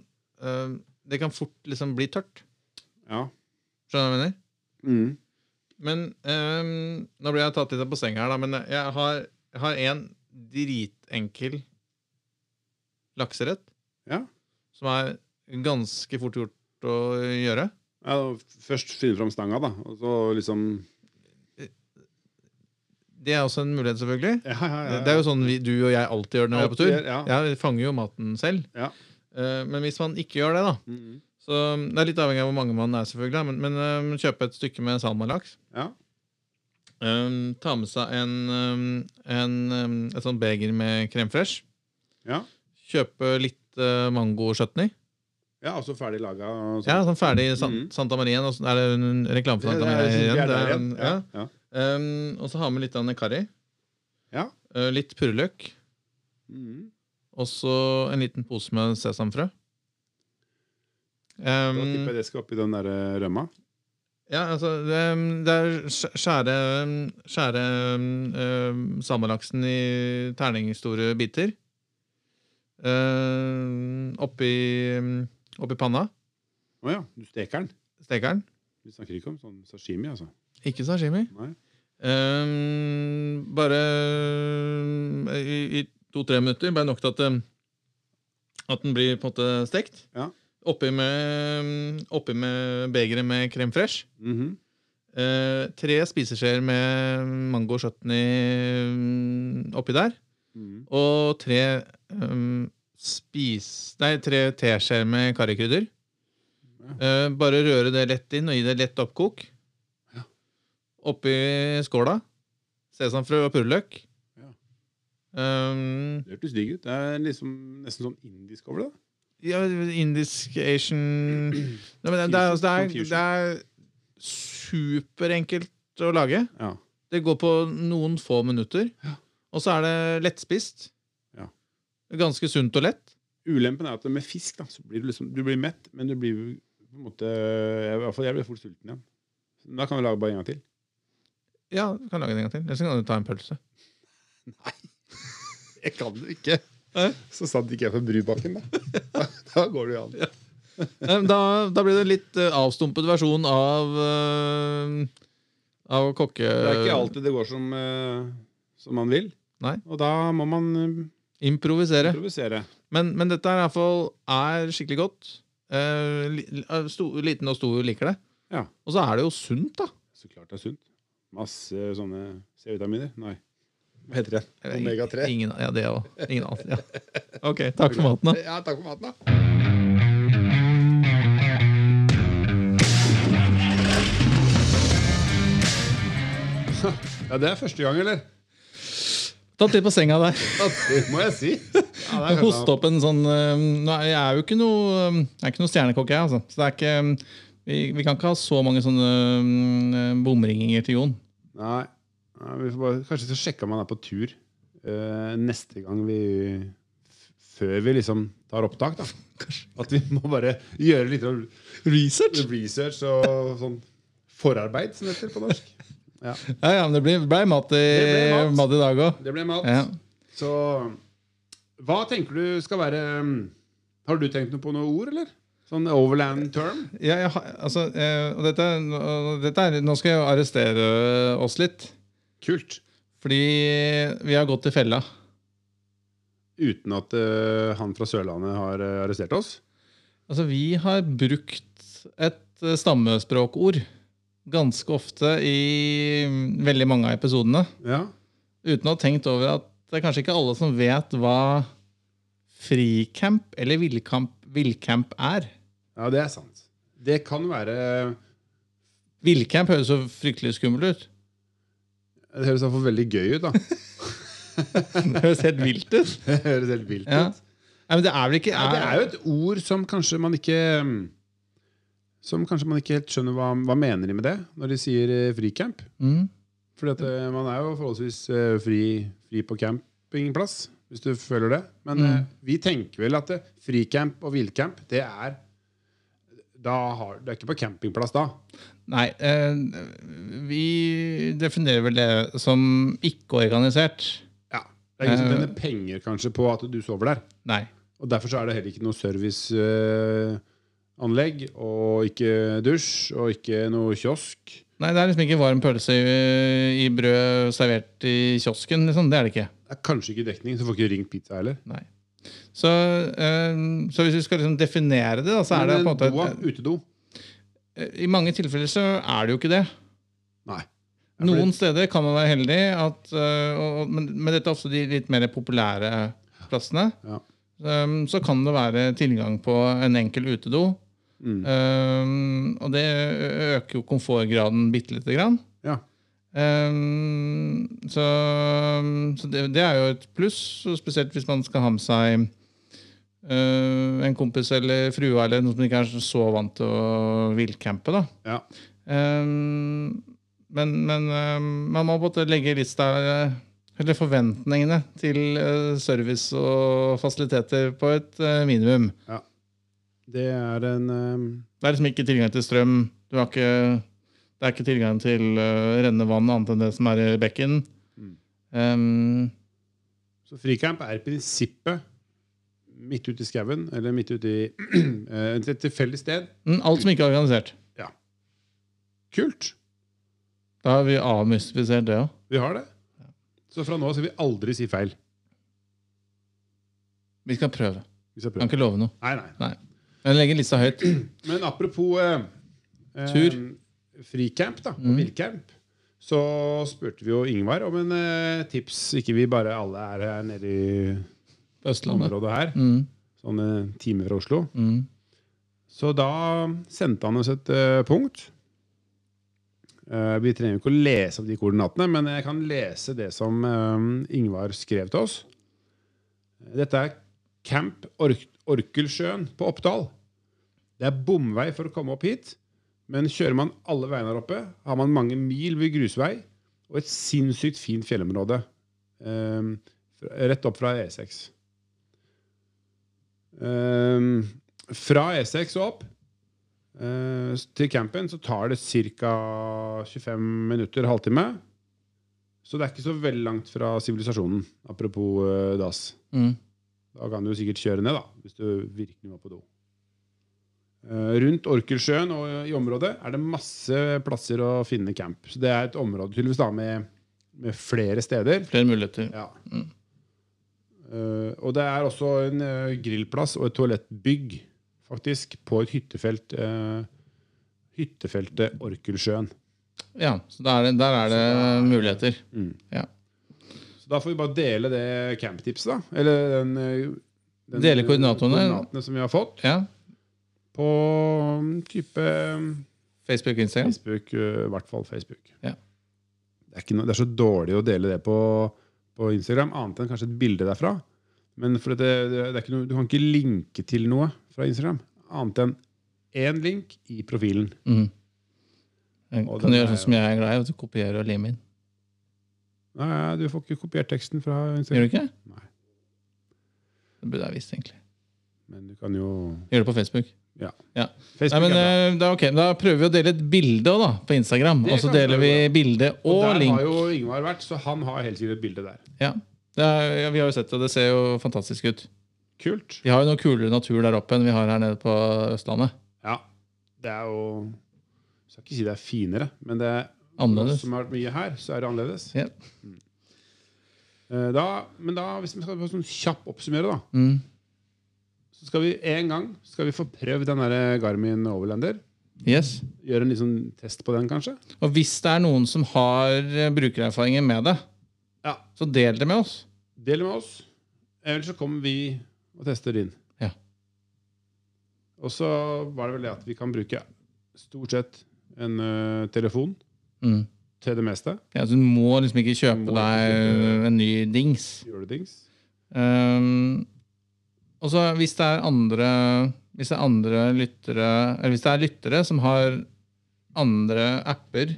eh, Det kan fort liksom bli tørt. Ja. Skjønner du hva jeg mener? Mm. Men um, Nå blir jeg tatt litt på senga her, da, men jeg har, jeg har en dritenkel lakserett Ja. som er ganske fort gjort å gjøre. Ja. Først finne fram stanga, da. Og så liksom Det er også en mulighet, selvfølgelig. Ja, ja, ja. Det er jo sånn vi, du og jeg alltid gjør når vi er på tur. Vi fanger jo maten selv. Ja. Eh, men hvis man ikke gjør det, da Mhm. Så Det er litt avhengig av hvor mange man er, selvfølgelig. Men, men eh, kjøpe et stykke med salmalaks. Ja. Um, ta med seg en, eh, en, et sånt beger med krem fresh. Ja. Kjøpe litt uh, mango-chutney. Ja, altså ferdig laga. og Ja, sånn. sånn ferdig San, Mhm. Santa Maria. og så Er det en reklame for Santa Maria igjen? Det er en- ja. Ja. Um, og så har vi litt av karri. Ja. Uh, litt purreløk. Mhm. Og så en liten pose med sesamfrø. Da Um, tipper jeg det skal oppi den der eh, rømma. ja, altså det, det er skjære, skjære um, salmalaksen i terningstore biter. Uh, oppi, oppi panna. Å ja. Du steker den. Steker den. Vi snakker ikke om sånn sashimi, altså. Ikke sashimi. Nei. Um, bare um, i, i to-tre minutter. Bare nok til at, um, at den blir på en måte stekt. Ja. Oppi med, oppi med begeret med crème fresh. Mm -hmm. uh, tre spiseskjeer med mango chutney um, oppi der. Mm. Og tre um, spis... Nei, tre teskjeer med karrikrydder. Eh, bare røre det lett inn og gi det lett oppkok. Ja. Oppi skåla. Sesamfrø og purreløk. Ja. Um, Det hørtes digg ut. Det er liksom nesten sånn indisk over det. ja, indisk Asian Nei, men det, det, er, altså, det, er, det er superenkelt å lage. Ja. Det går på noen få minutter. Ja. Og så er det lettspist. Ja. Ganske sunt og lett. Ulempen er at med fisk da, så blir du liksom Du blir mett, men du blir på en måte jeg, I hvert fall jeg blir fort sulten igjen. Så Da kan vi lage bare en gang til. Ja, du kan lage en gang til. Eller så kan du ta en pølse. *laughs* Nei, Jeg kan det ikke. Nei. Så satt ikke jeg på Brubakken, da. Da, *laughs* da går det jo an. Ja. Da, da blir det en litt eh, avstumpet versjon av eh, Av kokke... Det er ikke alltid det går som, eh, som man vil. Nei. Og da må man Improvisere. improvisere. Men, men dette er i hvert fall er skikkelig godt. Uh, eh, sto, liten og stor liker det. Ja. Og så er det jo sunt, da. Så klart det er sunt. Masse sånne C-vitaminer. Nei. Hva heter det? Omega-3. Ingen, ja, det òg. Ingen annet. Ja. *laughs* Ok, takk for maten, da. Ja, takk for maten, da. *laughs* Ja, det er første gang, eller? Tatt litt på senga der. *laughs* Det må jeg si. *laughs* Ja, Hoste opp en sånn eh, Jeg er jo ikke noe, eh, jeg er ikke noe stjernekokk, jeg. Altså. Så det er ikke, eh, vi, vi kan ikke ha så mange sånne bomringinger til Jon. Nei. Vi får bare, kanskje skal sjekke om han er på tur uh, neste gang vi Før vi liksom tar opptak, da. *laughs* At vi må bare gjøre litt Research? research og sånn forarbeid, som det heter på norsk. Ja. Ja, ja, men det ble, ble mat, i, mat. mat i dag òg. Det ble mat. Ja. Så hva tenker du skal være um, Har du tenkt noe på noe ord, eller? Sånn overland term? Ja, jeg altså, eh, og dette, dette er, nå skal jeg arrestere oss litt. Kult. Fordi vi har gått i fella. Uten at uh, han fra Sørlandet har eh, arrestert oss? Altså, vi har brukt et stammespråkord ganske ofte i mm, veldig mange av episodene. Ja. Uten å ha tenkt over at det er kanskje ikke alle som vet hva fricamp eller villcamp, villcamp er. ja, det er sant. Det kan være Villcamp høres så fryktelig skummelt ut. Det høres iallfall veldig gøy ut, da. *laughs* Det høres helt vilt ut. *laughs* Det høres helt vilt Ja. ut. Nei, men det er vel ikke Ja, det er jo et ord som kanskje man ikke um, Som kanskje man ikke helt skjønner hva, hva mener de med det når de sier eh, fricamp. mm. For eh, man er jo forholdsvis eh, fri, fri på campingplass, hvis du føler det. Men Mm. eh, vi tenker vel at eh, fricamp og villcamp, det er har, det er ikke på campingplass da. Nei, eh, vi definerer vel det som ikke-organisert. Ja. Det er ingen som Eh. tjener penger kanskje på at du sover der. Nei. Og Derfor så er det heller ikke noe serviceanlegg, og ikke dusj, og ikke noe kiosk. Nei, det er liksom ikke varm pølse i, i brød servert i kiosken. Liksom. Det er det ikke. Det er kanskje ikke dekning, så får ikke ringt pizza heller. Nei. Så, øh, så hvis vi skal liksom definere det, da, så er det på en måte doa, utedo. I mange tilfeller så er det jo ikke det. Nei. Noen steder kan man være heldig, at, og, og- men, men dette er ofte de litt mer populære plassene. Ja. Um, så kan det være tilgang på en enkel utedo. Mm. Um, og det øker jo komfortgraden bitte lite grann. Ja. Um, så så det, det er jo et pluss, spesielt hvis man skal ha med seg uh, en kompis eller frue eller noen som ikke er så vant til å villcampe. Ja. Um, men men man må både legge lista eller forventningene til uh, service og fasiliteter på et uh, minimum. Det er en um, Det er liksom ikke tilgang til strøm. Du har ikke, det er ikke tilgang til uh, rennende vann annet enn det som er i bekken. Mm. Um, Så fricamp er i prinsippet midt ute i skauen, eller midt ute i *clears throat* eh, et tilfeldig sted. men alt som ikke er organisert. Ja. Kult! Da har vi avmystifisert det òg. Vi har det. Så fra nå av skal vi aldri si feil. Vi skal prøve. Vi skal prøve. Kan ikke love noe. Nei, Nei, nei. Men legger lista høyt. Men apropos eh, eh, fricamp da, og Mm. villcamp, så spurte vi jo Ingvar om en eh, tips. Ikke vi bare alle er her nede i Østlandet. området her. Mm, Sånn en time fra Oslo. mm. Så da sendte han oss et eh, punkt. Eh, vi trenger ikke å lese opp de koordinatene, men jeg kan lese det som eh, Ingvar skrev til oss. Dette er Camp Ork Orkelsjøen på Oppdal. Det er bomvei for å komme opp hit, men kjører man alle veiene her oppe, har man mange mil ved grusvei og et sinnssykt fint fjellområde um, rett opp fra E6. Um, fra E6 og opp uh, til campen så tar det ca. 25 minutter, halvtime. Så det er ikke så veldig langt fra sivilisasjonen, apropos uh, dass. Mm. Da kan du sikkert kjøre ned, da, hvis du virkelig må på do. Eh, rundt Orkelsjøen og i området er det masse plasser å finne camp. Så det er et område tydeligvis da med, med flere steder. Flere muligheter. Ja. Mm. Uh, og det er også en uh, grillplass og et toalettbygg faktisk på et hyttefelt. Uh, hyttefeltet Orkelsjøen. Ja, så der er det, der er det da- muligheter. Så da får vi bare dele det camptipset, da. Eller den, eh, den Dele koordinatorene. koordinatene som vi har fått. Ja. På mm, type Facebook, Instagram. Facebook, eh, i hvert fall Facebook. Ja. Det, er ikke noe, det er så dårlig å dele det på, på Instagram, annet enn kanskje et bilde derfra. Men for det, det, er noe, du kan ikke linke til noe fra Instagram, annet enn én link i profilen. Mm. Jeg kan du gjøre sånn som jeg er glad i, at du kopierer og limer inn. Nei, du får ikke kopiert teksten fra Gjør du ikke? Nei. Det burde jeg visst, egentlig. Men du kan jo Gjør det på Facebook. Ja. Facebook Nei, men er eh, da, okay, da prøver vi å dele et bilde da, på Instagram. Det Og så deler vi bilde og, Og der link. har jo Ingvar vært, så han har helt sikkert et bilde der. Ja. Det er, ja, vi har jo sett det, det ser jo fantastisk ut. Kult. Vi har jo noe kulere natur der oppe enn vi har her nede på Østlandet. Ja. Det er jo Jeg skal ikke si det er finere, men det er Annerledes. som har vært mye her, så er det annerledes. Ja. Eh, Da, men da, hvis vi skal få sånn kjapp oppsummere, da, Mm. så skal vi en gang skal vi få prøvd den der Garmin Overlander. Yes. Gjøre en liksom test på den, kanskje. Og hvis det er noen som har eh, brukererfaringer med det, Ja. så del det med oss. Del med oss. Ellers så kommer vi og tester din. Ja. Og så var det vel det at vi kan bruke stort sett en uh, telefon Mm. til det meste. Ja, så du må liksom ikke kjøpe må deg ikke en ny dings. Gjør du dings. Um, og så hvis det er andre Hvis det er andre lyttere Eller hvis det er lyttere som har andre apper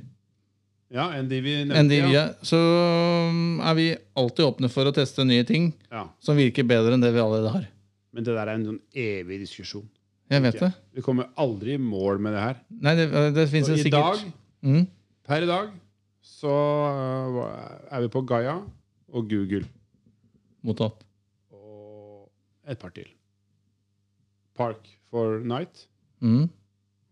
Ja, enn de vi nevnte. enn de vi ja. så um, er vi alltid åpne for å teste nye ting ja. som virker bedre enn det vi allerede har. Men det der er en sånn evig diskusjon. Jeg vet Ikke. det. Vi kommer aldri i mål med det her. Nei, det, det finnes Så sikkert. i dag, mm, per i dag, så øh, er vi på Gaia og Google Mottatt. og et par til. Park for Night. Mm.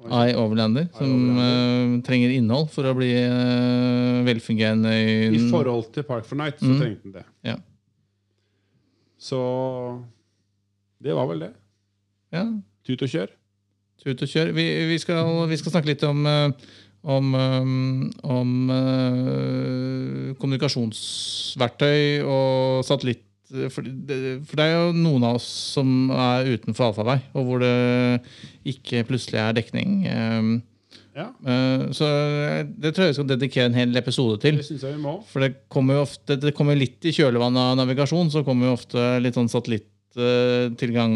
I Overlander, som Overlander. Uh, trenger innhold for å bli uh, velfungerende i, I forhold til Park for Night så Mm. trengte den det. Ja. Så det var vel det. Ja, Tut og kjør. Tut og kjør. Vi, vi, skal, vi skal snakke litt om, eh, om, om uh, kommunikasjonsverktøy og satellitt. For det, for det er jo noen av oss som er utenfor allfarvei, og hvor det ikke plutselig er dekning. Um, Ja, uh, Så det tror jeg vi skal dedikere en hel episode til. det synes jeg vi må. For det kommer jo ofte Det kommer litt i kjølvannet av navigasjon, så kommer jo ofte litt sånn satellittilgang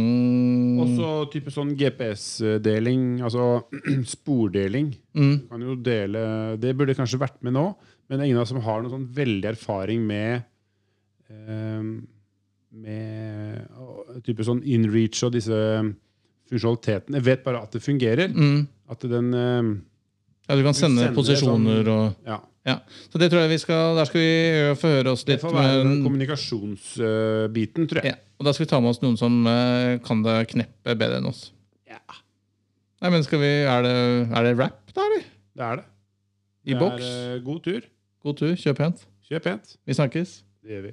Også type sånn GPS-deling, altså *clears throat* spordeling. mm, Kan jo dele, det burde kanskje vært med nå, men det er ingen av oss som har noen sånn veldig erfaring med eh, Med type sånn inreach og disse funksjonalitetene. Jeg vet bare at det fungerer. mm. At den eh, Ja, du kan sende posisjoner sånn- og Ja. Ja. Så det tror jeg vi skal Der skal vi få høre oss Det litt. får være den kommunikasjonsbiten, tror jeg. ja. Og da skal vi ta med oss noen som eh, kan det kneppe bedre enn oss. Ja. Nei, men skal vi Er det, er det rap, da, eller? Det er det. I det boks? eh, god tur. God tur. Kjør pent. Kjør pent. Vi snakkes. Det gjør vi.